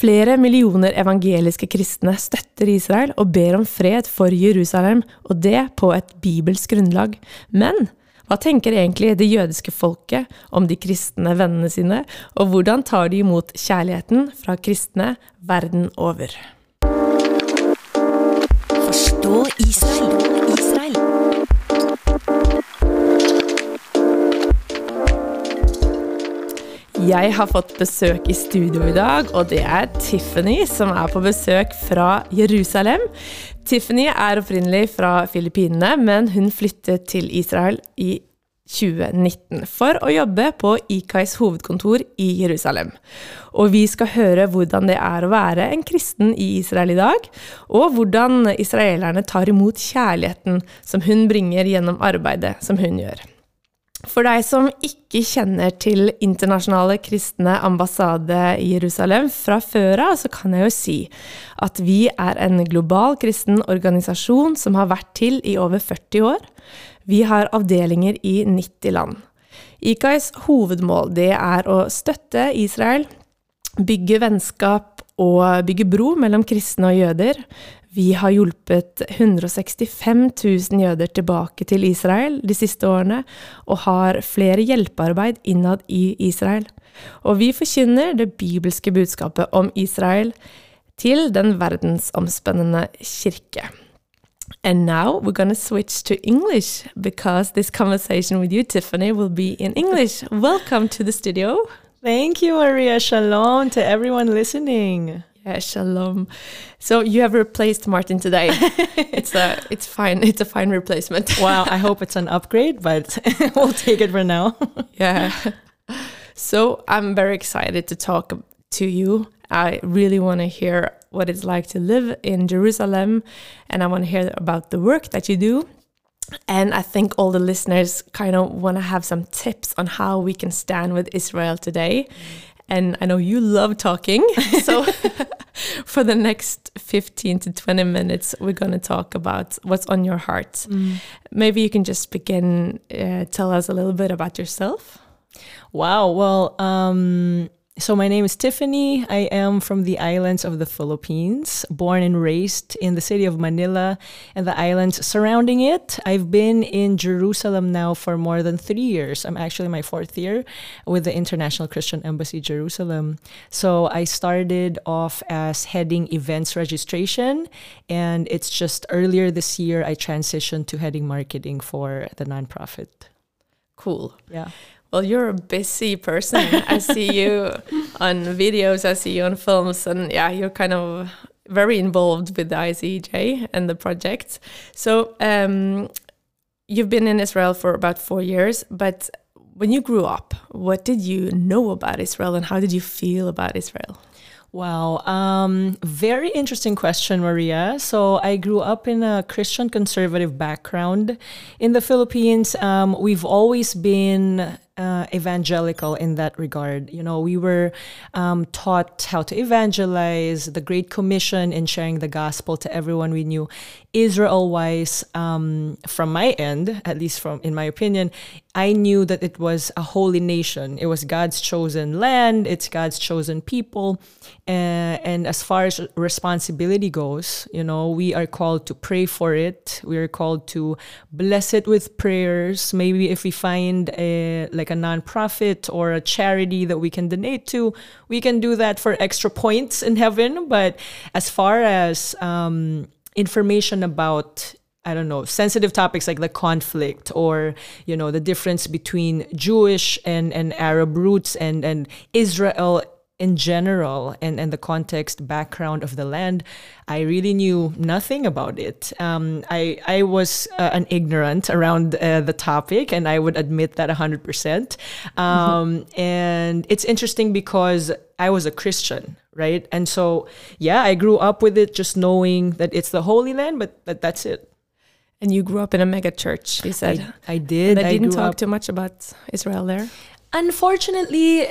Flere millioner evangeliske kristne støtter Israel og ber om fred for Jerusalem, og det på et bibelsk grunnlag. Men hva tenker egentlig det jødiske folket om de kristne vennene sine, og hvordan tar de imot kjærligheten fra kristne verden over? Forstå Israel. Israel. Jeg har fått besøk i studio i dag, og det er Tiffany som er på besøk fra Jerusalem. Tiffany er opprinnelig fra Filippinene, men hun flyttet til Israel i 2019 for å jobbe på IKAIs hovedkontor i Jerusalem. Og vi skal høre hvordan det er å være en kristen i Israel i dag, og hvordan israelerne tar imot kjærligheten som hun bringer gjennom arbeidet som hun gjør. For deg som ikke kjenner til Internasjonale kristne ambassade i Jerusalem fra før av, så kan jeg jo si at vi er en global kristen organisasjon som har vært til i over 40 år. Vi har avdelinger i 90 land. IKAIs hovedmål det er å støtte Israel, bygge vennskap og bygge bro mellom kristne og jøder, vi har hjulpet 165 000 jøder tilbake til Israel de siste årene, og har flere hjelpearbeid innad i Israel. Og vi forkynner det bibelske budskapet om Israel til den verdensomspennende kirke. And now we're going to switch to English because this conversation with you, Tiffany, will be in English. Welcome to the studio. Thank you, Maria. Shalom to everyone listening. Yeah, shalom. So you have replaced Martin today. it's a it's fine. It's a fine replacement. wow, I hope it's an upgrade, but we'll take it for now. yeah. So I'm very excited to talk to you. I really want to hear what it's like to live in Jerusalem, and I want to hear about the work that you do. And I think all the listeners kind of want to have some tips on how we can stand with Israel today. Mm and I know you love talking. So, for the next 15 to 20 minutes, we're going to talk about what's on your heart. Mm. Maybe you can just begin, uh, tell us a little bit about yourself. Wow. Well, um, so, my name is Tiffany. I am from the islands of the Philippines, born and raised in the city of Manila and the islands surrounding it. I've been in Jerusalem now for more than three years. I'm actually my fourth year with the International Christian Embassy Jerusalem. So, I started off as heading events registration, and it's just earlier this year I transitioned to heading marketing for the nonprofit. Cool. Yeah. Well, you're a busy person. I see you on videos, I see you on films, and yeah, you're kind of very involved with the ICEJ and the project. So, um, you've been in Israel for about four years, but when you grew up, what did you know about Israel and how did you feel about Israel? Wow. Um, very interesting question, Maria. So, I grew up in a Christian conservative background. In the Philippines, um, we've always been uh, evangelical in that regard. You know, we were um, taught how to evangelize, the Great Commission, in sharing the gospel to everyone we knew. Israel wise, um, from my end, at least from in my opinion, I knew that it was a holy nation. It was God's chosen land. It's God's chosen people. Uh, and as far as responsibility goes, you know, we are called to pray for it. We are called to bless it with prayers. Maybe if we find a like like a nonprofit or a charity that we can donate to, we can do that for extra points in heaven. But as far as um, information about I don't know, sensitive topics like the conflict or, you know, the difference between Jewish and, and Arab roots and, and Israel in general and, and the context background of the land, I really knew nothing about it. Um, I, I was uh, an ignorant around uh, the topic, and I would admit that 100%. Um, and it's interesting because I was a Christian, right? And so, yeah, I grew up with it just knowing that it's the Holy Land, but, but that's it. And you grew up in a mega church, you said. I, I did. And I didn't talk up, too much about Israel there. Unfortunately,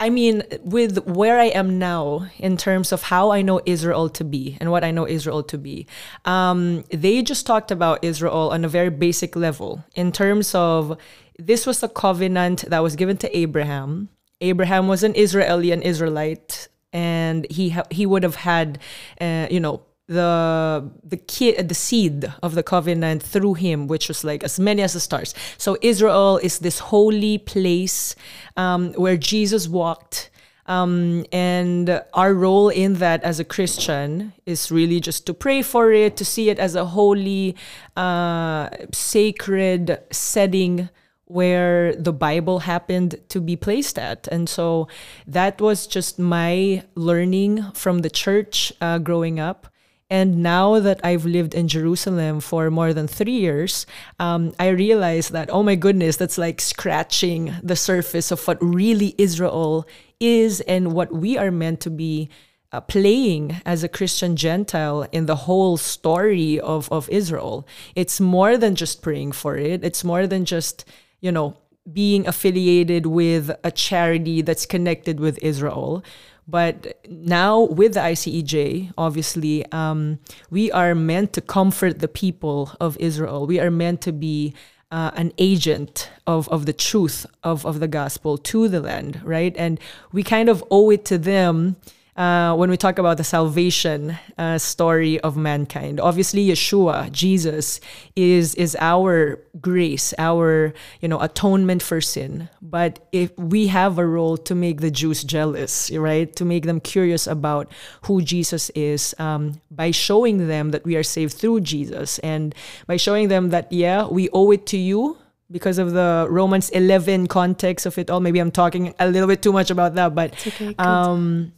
I mean, with where I am now in terms of how I know Israel to be and what I know Israel to be, um, they just talked about Israel on a very basic level in terms of this was a covenant that was given to Abraham. Abraham was an Israeli, an Israelite and he ha- he would have had, uh, you know, the the kid the seed of the covenant through him which was like as many as the stars so israel is this holy place um, where jesus walked um, and our role in that as a Christian is really just to pray for it, to see it as a holy, uh, sacred setting where the Bible happened to be placed at. And so that was just my learning from the church uh, growing up. And now that I've lived in Jerusalem for more than three years, um, I realize that, oh my goodness, that's like scratching the surface of what really Israel is and what we are meant to be uh, playing as a Christian Gentile in the whole story of, of Israel. It's more than just praying for it, it's more than just, you know, being affiliated with a charity that's connected with Israel. But now with the ICEJ, obviously, um, we are meant to comfort the people of Israel. We are meant to be uh, an agent of, of the truth of, of the gospel to the land, right? And we kind of owe it to them uh, when we talk about the salvation uh, story of mankind. Obviously, Yeshua, Jesus, is is our grace, our you know atonement for sin. But if we have a role to make the Jews jealous, right, to make them curious about who Jesus is, um, by showing them that we are saved through Jesus, and by showing them that yeah, we owe it to you because of the Romans 11 context of it all. Maybe I'm talking a little bit too much about that, but okay, um,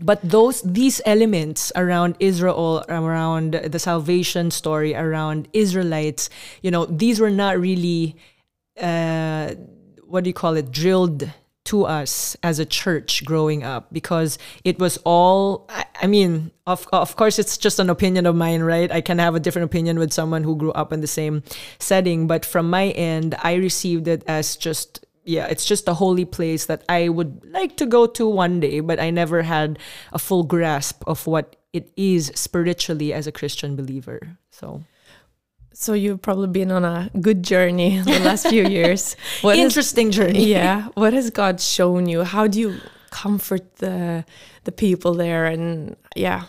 but those these elements around Israel, around the salvation story, around Israelites, you know, these were not really uh, what do you call it, drilled to us as a church growing up because it was all I, I mean of, of course it's just an opinion of mine right? I can have a different opinion with someone who grew up in the same setting. But from my end i received it as just yeah, it's just a holy place that I would like to go to one day, but I never had a full grasp of what it is spiritually as a Christian believer. So so you've probably been on a good journey the last few years. What Interesting journey. Yeah. What has God shown you? How do you comfort the the people there and yeah.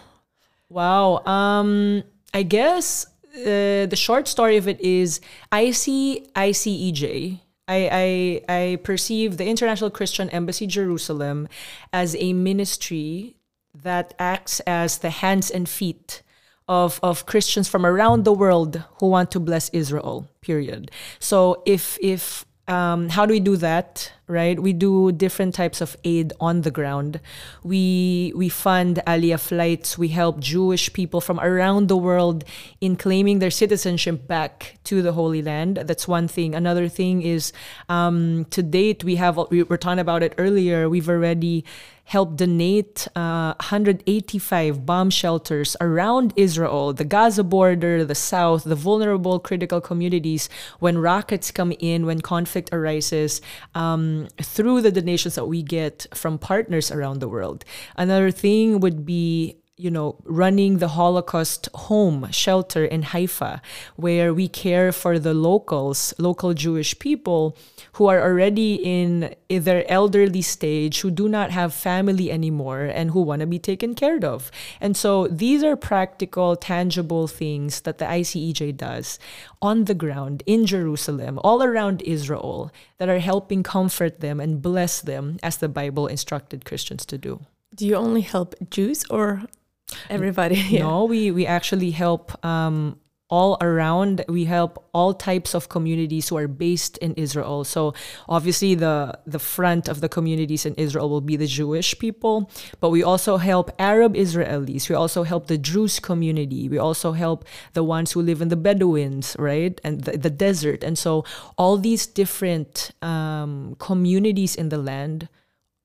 Wow. Um I guess uh, the short story of it is I see ICEJ I, I, I perceive the International Christian Embassy Jerusalem as a ministry that acts as the hands and feet of, of Christians from around the world who want to bless Israel, period. So if if um, how do we do that right? We do different types of aid on the ground. We we fund aliyah flights. We help jewish people from around the world in claiming their citizenship back to the holy land. That's one thing. Another thing is um, to date we have we were talking about it earlier. We've already helped donate uh, 185 bomb shelters around Israel, the Gaza border, the south, the vulnerable critical communities when rockets come in, when conflict arises, um, through the donations that we get from partners around the world. Another thing would be you know, running the Holocaust home shelter in Haifa, where we care for the locals, local Jewish people who are already in their elderly stage, who do not have family anymore, and who want to be taken care of. And so these are practical, tangible things that the ICEJ does on the ground in Jerusalem, all around Israel, that are helping comfort them and bless them as the Bible instructed Christians to do. Do you only help Jews or everybody yeah. no we we actually help um, all around. We help all types of communities who are based in Israel. So obviously the the front of the communities in Israel will be the Jewish people but we also help Arab Israelis. We also help the Druze community. We also help the ones who live in the Bedouins right and the, the desert. And so all these different um, communities in the land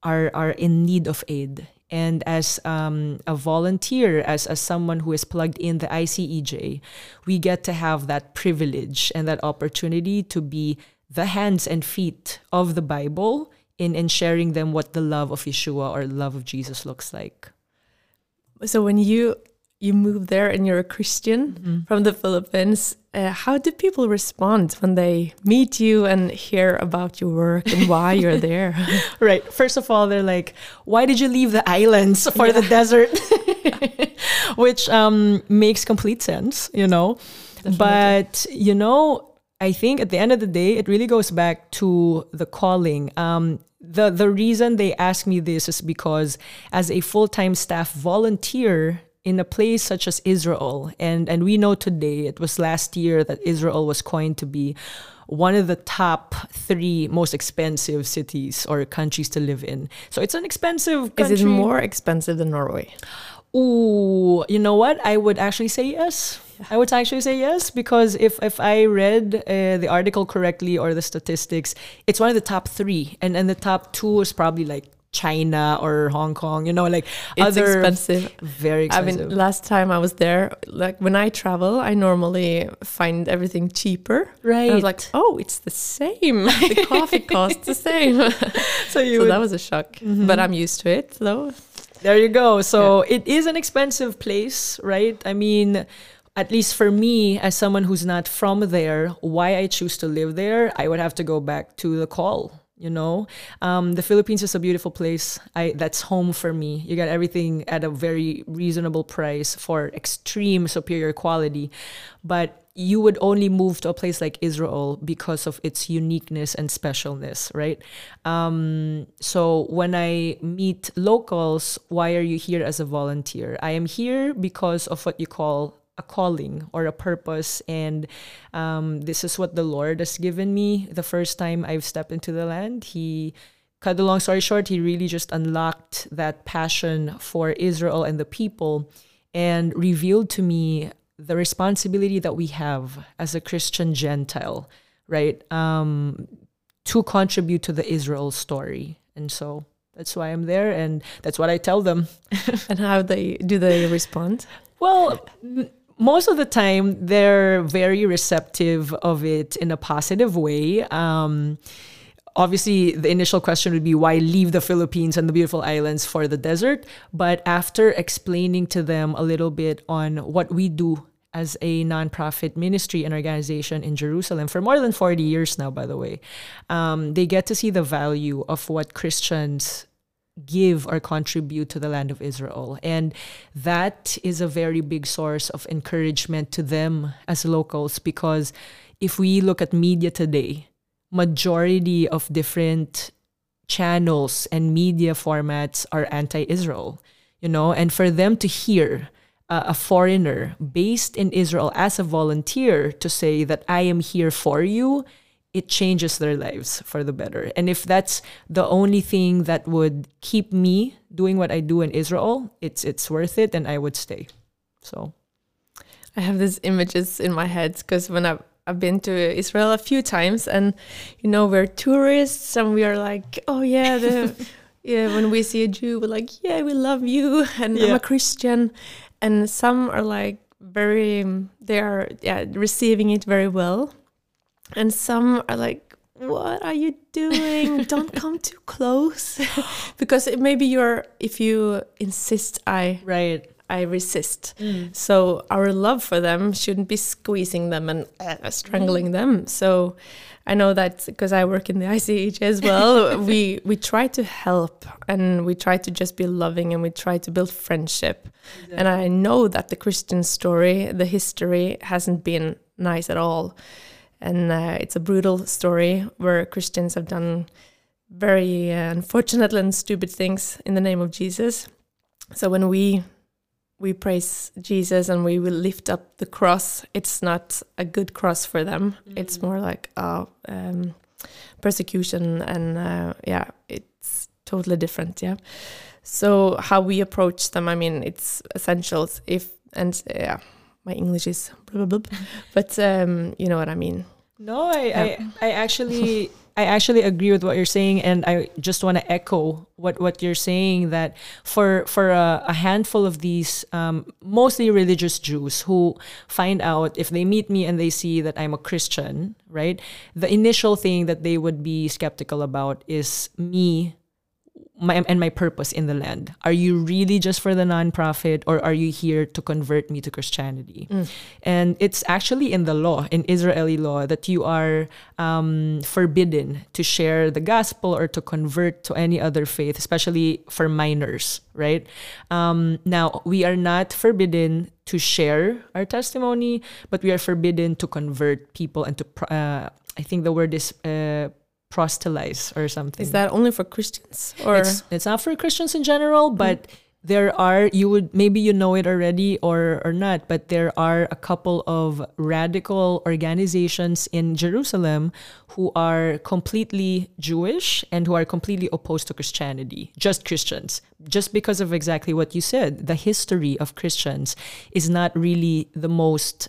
are are in need of aid and as um, a volunteer, as, as someone who is plugged in the ICEJ, we get to have that privilege and that opportunity to be the hands and feet of the Bible in, in sharing them what the love of Yeshua or love of Jesus looks like. So when you you move there and you're a Christian Mm-hmm. from the Philippines. Uh, how do people respond when they meet you and hear about your work and why you're there? Right. First of all, they're like, "Why did you leave the islands for the desert?" Which um, makes complete sense, you know. But you know, I think at the end of the day, it really goes back to the calling. Um, the the reason they ask me this is because as a full time staff volunteer in a place such as Israel, and and we know today it was last year that Israel was coined to be one of the top three most expensive cities or countries to live in. So it's an expensive Is country. it more expensive than Norway? Ooh, you know what? I would actually say yes. I would actually say yes because if if I read uh, the article correctly or the statistics, it's one of the top three, and and the top two is probably like China or Hong Kong. You know, like It's other expensive. very I mean, last time I was there, like when I travel, I normally find everything cheaper. Right. I was like, oh, it's the same. The coffee costs the same. so you so would- that was a shock. Mm-hmm. But I'm used to it, though. There you go. So it is an expensive place, right? I mean, at least for me, as someone who's not from there, why I choose to live there, I would have to go back to the call. You know, um, the Philippines is a beautiful place. I that's home for me. You get everything at a very reasonable price for extreme superior quality, but you would only move to a place like Israel because of its uniqueness and specialness, right? Um, so when I meet locals, why are you here as a volunteer? I am here because of what you call a calling or a purpose, and um, this is what the Lord has given me. The first time I've stepped into the land, He cut the long story short, he really just unlocked that passion for Israel and the people and revealed to me the responsibility that we have as a Christian Gentile, right? Um, to contribute to the Israel story. And so that's why I'm there and that's what I tell them. And how they do they respond? Well, most of the time they're very receptive of it in a positive way. Um, obviously, the initial question would be why leave the Philippines and the beautiful islands for the desert? But after explaining to them a little bit on what we do as a nonprofit ministry and organization in Jerusalem for more than 40 years now, by the way, um, they get to see the value of what Christians give or contribute to the land of Israel. And that is a very big source of encouragement to them as locals because if we look at media today, majority of different channels and media formats are anti-Israel, you know, and for them to hear uh, a foreigner based in Israel as a volunteer to say that I am here for you, it changes their lives for the better. And if that's the only thing that would keep me doing what I do in Israel, it's it's worth it and I would stay. So I have these images in my head because when I've, I've been to Israel a few times, and you know we're tourists, and we are like, oh yeah, the yeah. When we see a Jew, we're like, yeah, we love you, and I'm a Christian, and some are like very, they are yeah receiving it very well, and some are like. What are you doing? Don't come too close, because it, maybe you're. If you insist, I right. I resist. So our love for them shouldn't be squeezing them and uh, strangling them. So I know that because I work in the ICH as well, we we try to help and we try to just be loving and we try to build friendship. And I know that the Christian story, the history hasn't been nice at all. And uh, it's a brutal story where Christians have done very uh, unfortunate and stupid things in the name of Jesus. So when we we praise Jesus and we will lift up the cross, it's not a good cross for them. It's more like uh, um, persecution, and uh, yeah, it's totally different. Yeah. So how we approach them, I mean, it's essentials. If and yeah, my English is blah blah blah, but um, you know what I mean. No, I, Yeah. I, I actually I actually agree with what you're saying and I just want to echo what, what you're saying that for for a, a handful of these um, mostly religious Jews who find out if they meet me and they see that I'm a Christian, right? The initial thing that they would be skeptical about is me my and my purpose in the land. Are you really just for the nonprofit or are you here to convert me to Christianity? And it's actually in the law, in Israeli law, that you are um, forbidden to share the gospel or to convert to any other faith, especially for minors, right? Um, now, we are not forbidden to share our testimony, but we are forbidden to convert people and to, uh, I think the word is uh, proselytize or something. Is that only for Christians? Or it's it's not for Christians in general, mm. but there are you would maybe you know it already or or not, but there are a couple of radical organizations in Jerusalem who are completely Jewish and who are completely opposed to Christianity, just Christians. Just because of exactly what you said, the history of Christians is not really the most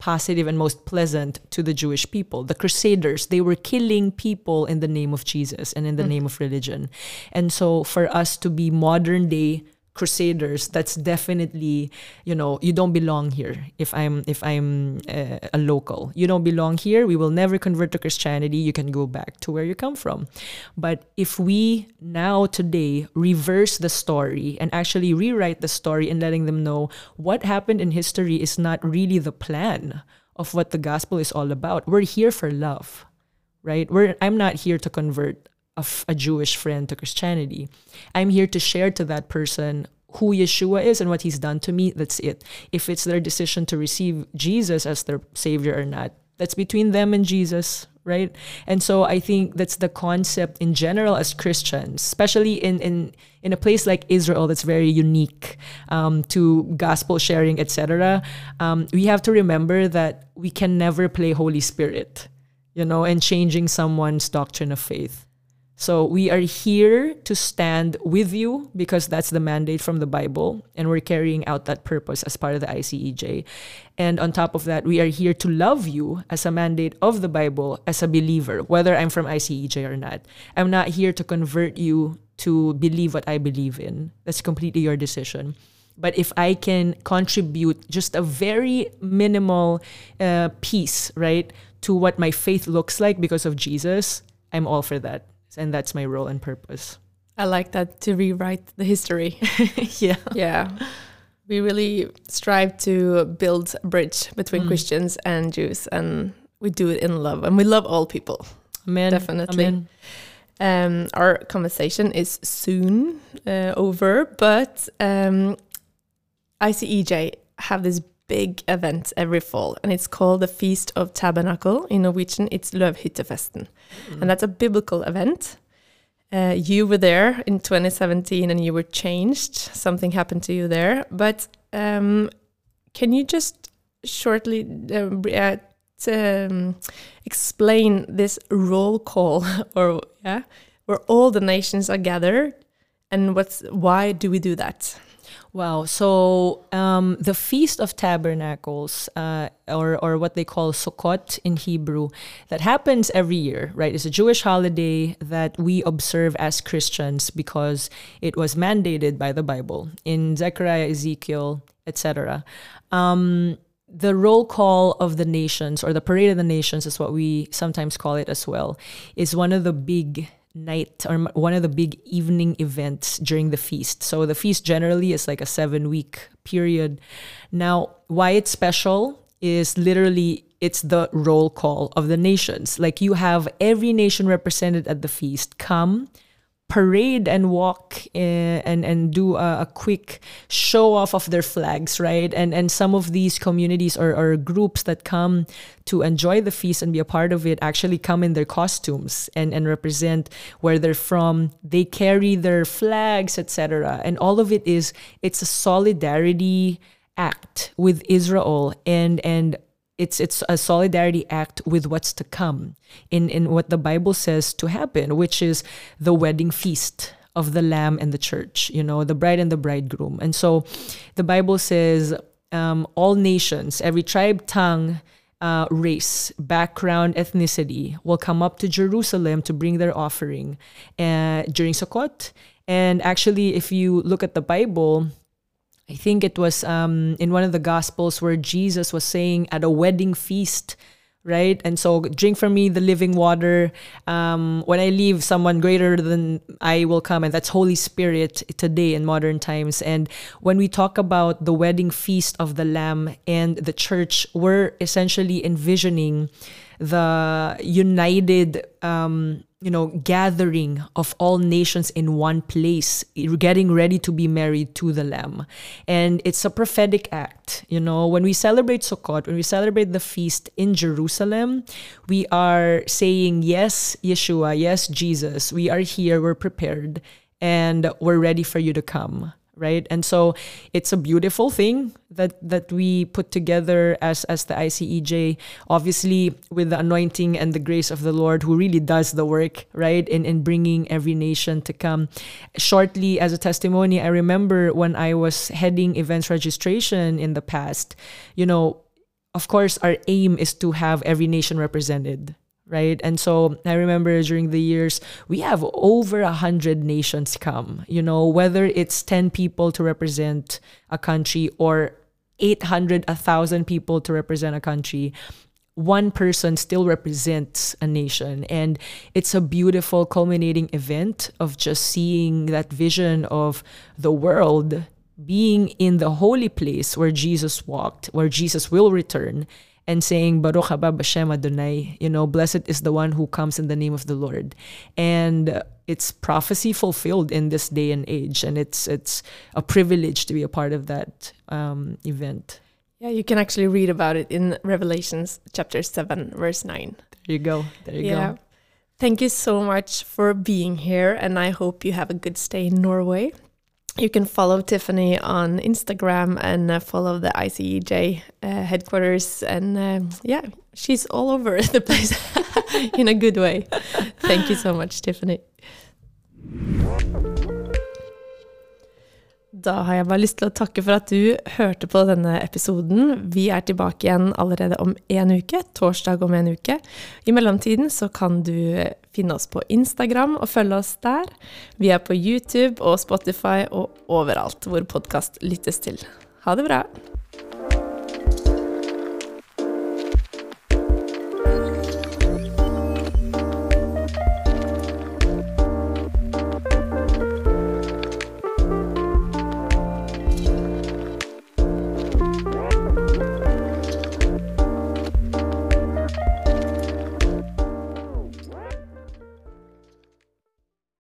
positive and most pleasant to the Jewish people. The Crusaders, they were killing people in the name of Jesus and in the mm. name of religion. And so for us to be modern day crusaders that's definitely you know you don't belong here if i'm if i'm uh, a local. You don't belong here. We will never convert to christianity. You can go back to where you come from. But if we now today reverse the story and actually rewrite the story and letting them know what happened in history is not really the plan of what the gospel is all about. We're here for love right? We're i'm not here to convert a, Jewish friend to Christianity. I'm here to share to that person who Yeshua is and what he's done to me. That's it. If it's their decision to receive Jesus as their savior or not, that's between them and Jesus, right? And so I think that's the concept in general as Christians, especially in in in a place like Israel that's very unique um, to gospel sharing, etc. Um, we have to remember that we can never play Holy Spirit, you know, and changing someone's doctrine of faith. So we are here to stand with you because that's the mandate from the Bible, and we're carrying out that purpose as part of the ICEJ. And on top of that, we are here to love you as a mandate of the Bible as a believer, whether I'm from ICEJ or not. I'm not here to convert you to believe what I believe in. That's completely your decision. But if I can contribute just a very minimal uh, piece, right, to what my faith looks like because of Jesus, I'm all for that and that's my role and purpose. I like that to rewrite the history. yeah. yeah. We really strive to build a bridge between Mm. Christians and Jews, and we do it in love, and we love all people. Amen. Definitely. Amen. Um, our conversation is soon uh, over, but um, ICEJ have this big event every fall, and it's called the Feast of Tabernacle. In Norwegian, it's Løvhyttefesten, and that's a biblical event. Uh, you were there in 2017, and you were changed. Something happened to you there, but um, can you just shortly uh, uh, um, explain this roll call, or yeah, where all the nations are gathered, and what's why do we do that? Wow. So um, the Feast of Tabernacles, uh, or or what they call Sukkot in Hebrew, that happens every year, right? It's a Jewish holiday that we observe as Christians because it was mandated by the Bible in Zechariah, Ezekiel, etc. Um, the roll call of the nations, or the parade of the nations, is what we sometimes call it as well, is one of the big night or one of the big evening events during the feast. So the feast generally is like a seven week period. Now, why it's special is literally it's the roll call of the nations. Like you have every nation represented at the feast come parade and walk uh, and and do a, a quick show off of their flags right? And and some of these communities or, or groups that come to enjoy the feast and be a part of it actually come in their costumes and and represent where they're from. They carry their flags etc and all of it is it's a solidarity act with Israel and and it's it's a solidarity act with what's to come in in what the bible says to happen which is the wedding feast of the lamb and the church you know the bride and the bridegroom. And so the bible says um, all nations every tribe tongue uh, race background ethnicity will come up to jerusalem to bring their offering uh, during sukkot. And actually if you look at the bible I think it was um, in one of the Gospels where Jesus was saying at a wedding feast right? And so, drink from me the living water. Um, when I leave, someone greater than I will come, and that's Holy Spirit today in modern times. And when we talk about the wedding feast of the Lamb and the church, we're essentially envisioning the united um, you know gathering of all nations in one place getting ready to be married to the lamb. And it's a prophetic act you know. When we celebrate sukkot when we celebrate the feast in jerusalem we are saying yes yeshua yes jesus we are here we're prepared and we're ready for you to come right? And so it's a beautiful thing that that we put together as as the ICEJ obviously with the anointing and the grace of the Lord who really does the work right? In in bringing every nation to come. Shortly as a testimony I remember when I was heading events registration in the past you know of course our aim is to have every nation represented right? And so I remember during the years, we have over a hundred nations come, you know, whether it's 10 people to represent a country or 800, 1,000 people to represent a country. One person still represents a nation. And it's a beautiful culminating event of just seeing that vision of the world being in the holy place where Jesus walked, where Jesus will return, and saying Baruch haba b'Shem Adonai, you know, blessed is the one who comes in the name of the Lord, and it's prophecy fulfilled in this day and age, and it's it's a privilege to be a part of that um, event. Yeah, you can actually read about it in Revelations chapter seven, verse nine. There you go. There you yeah. go. Thank you so much for being here, and I hope you have a good stay in Norway you can follow Tiffany on Instagram and uh, follow the ICEJ uh, headquarters. And uh, yeah, she's all over the place in a good way. Thank you so much, Tiffany. Da har jeg bare lyst til å takke for at du hørte på denne episoden. Vi er tilbake igjen allerede om en uke, torsdag om en uke. I mellomtiden så kan du finne oss på Instagram og følge oss der. Vi er på YouTube og Spotify og overalt hvor podkast lyttes til. Ha det bra!